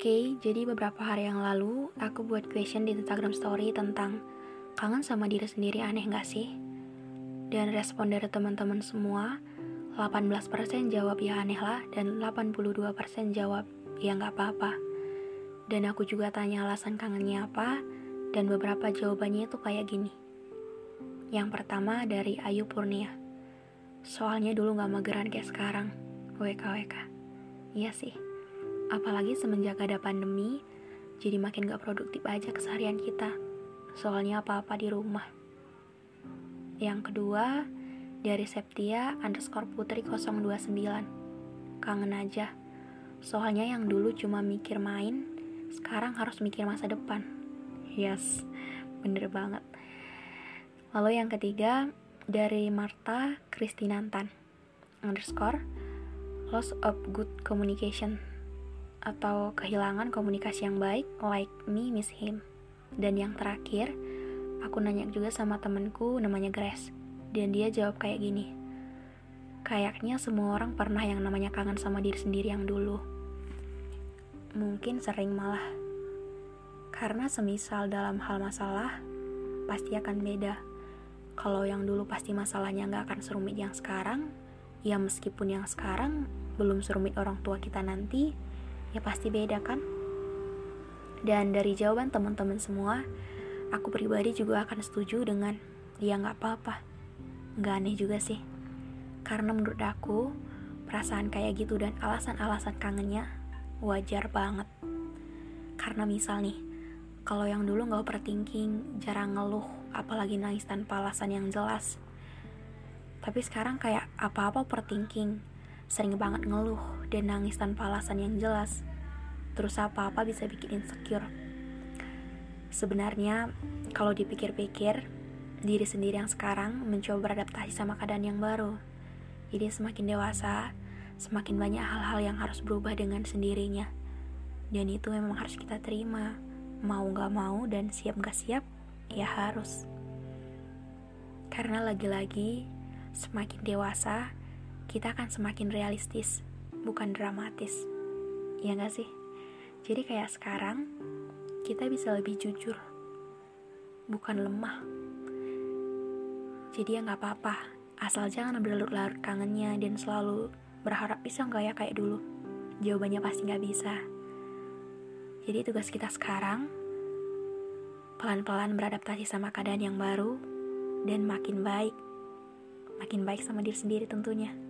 Oke, jadi beberapa hari yang lalu aku buat question di Instagram story tentang kangen sama diri sendiri aneh gak sih? Dan respon dari teman-teman semua, 18% jawab ya aneh lah dan 82% jawab ya nggak apa-apa. Dan aku juga tanya alasan kangennya apa dan beberapa jawabannya itu kayak gini. Yang pertama dari Ayu Purnia. Soalnya dulu gak mageran kayak sekarang. WKWK. Iya sih. Apalagi semenjak ada pandemi, jadi makin gak produktif aja keseharian kita. Soalnya apa-apa di rumah. Yang kedua, dari Septia underscore putri 029. Kangen aja. Soalnya yang dulu cuma mikir main, sekarang harus mikir masa depan. Yes, bener banget. Lalu yang ketiga, dari Marta Kristinantan underscore loss of good communication atau kehilangan komunikasi yang baik like me miss him. Dan yang terakhir aku nanya juga sama temenku namanya Grace. Dan dia jawab kayak gini kayaknya semua orang pernah yang namanya kangen sama diri sendiri yang dulu. Mungkin sering malah. Karena semisal dalam hal masalah pasti akan beda. Kalau yang dulu pasti masalahnya nggak akan serumit yang sekarang ya meskipun yang sekarang belum serumit orang tua kita nanti ya pasti beda kan? Dan dari jawaban teman-teman semua, aku pribadi juga akan setuju dengan ya nggak apa-apa. Nggak aneh juga sih. Karena menurut aku, perasaan kayak gitu dan alasan-alasan kangennya wajar banget. Karena misal nih, kalau yang dulu nggak overthinking, jarang ngeluh, apalagi nangis tanpa alasan yang jelas. Tapi sekarang kayak apa-apa overthinking, sering banget ngeluh dan nangis tanpa alasan yang jelas terus apa-apa bisa bikin insecure. Sebenarnya, kalau dipikir-pikir, diri sendiri yang sekarang mencoba beradaptasi sama keadaan yang baru. Jadi semakin dewasa, semakin banyak hal-hal yang harus berubah dengan sendirinya. Dan itu memang harus kita terima. Mau gak mau dan siap gak siap, ya harus. Karena lagi-lagi, semakin dewasa, kita akan semakin realistis, bukan dramatis. Ya gak sih? Jadi kayak sekarang kita bisa lebih jujur, bukan lemah. Jadi ya nggak apa-apa, asal jangan berlarut-larut kangennya dan selalu berharap bisa nggak ya kayak dulu. Jawabannya pasti nggak bisa. Jadi tugas kita sekarang pelan-pelan beradaptasi sama keadaan yang baru dan makin baik, makin baik sama diri sendiri tentunya.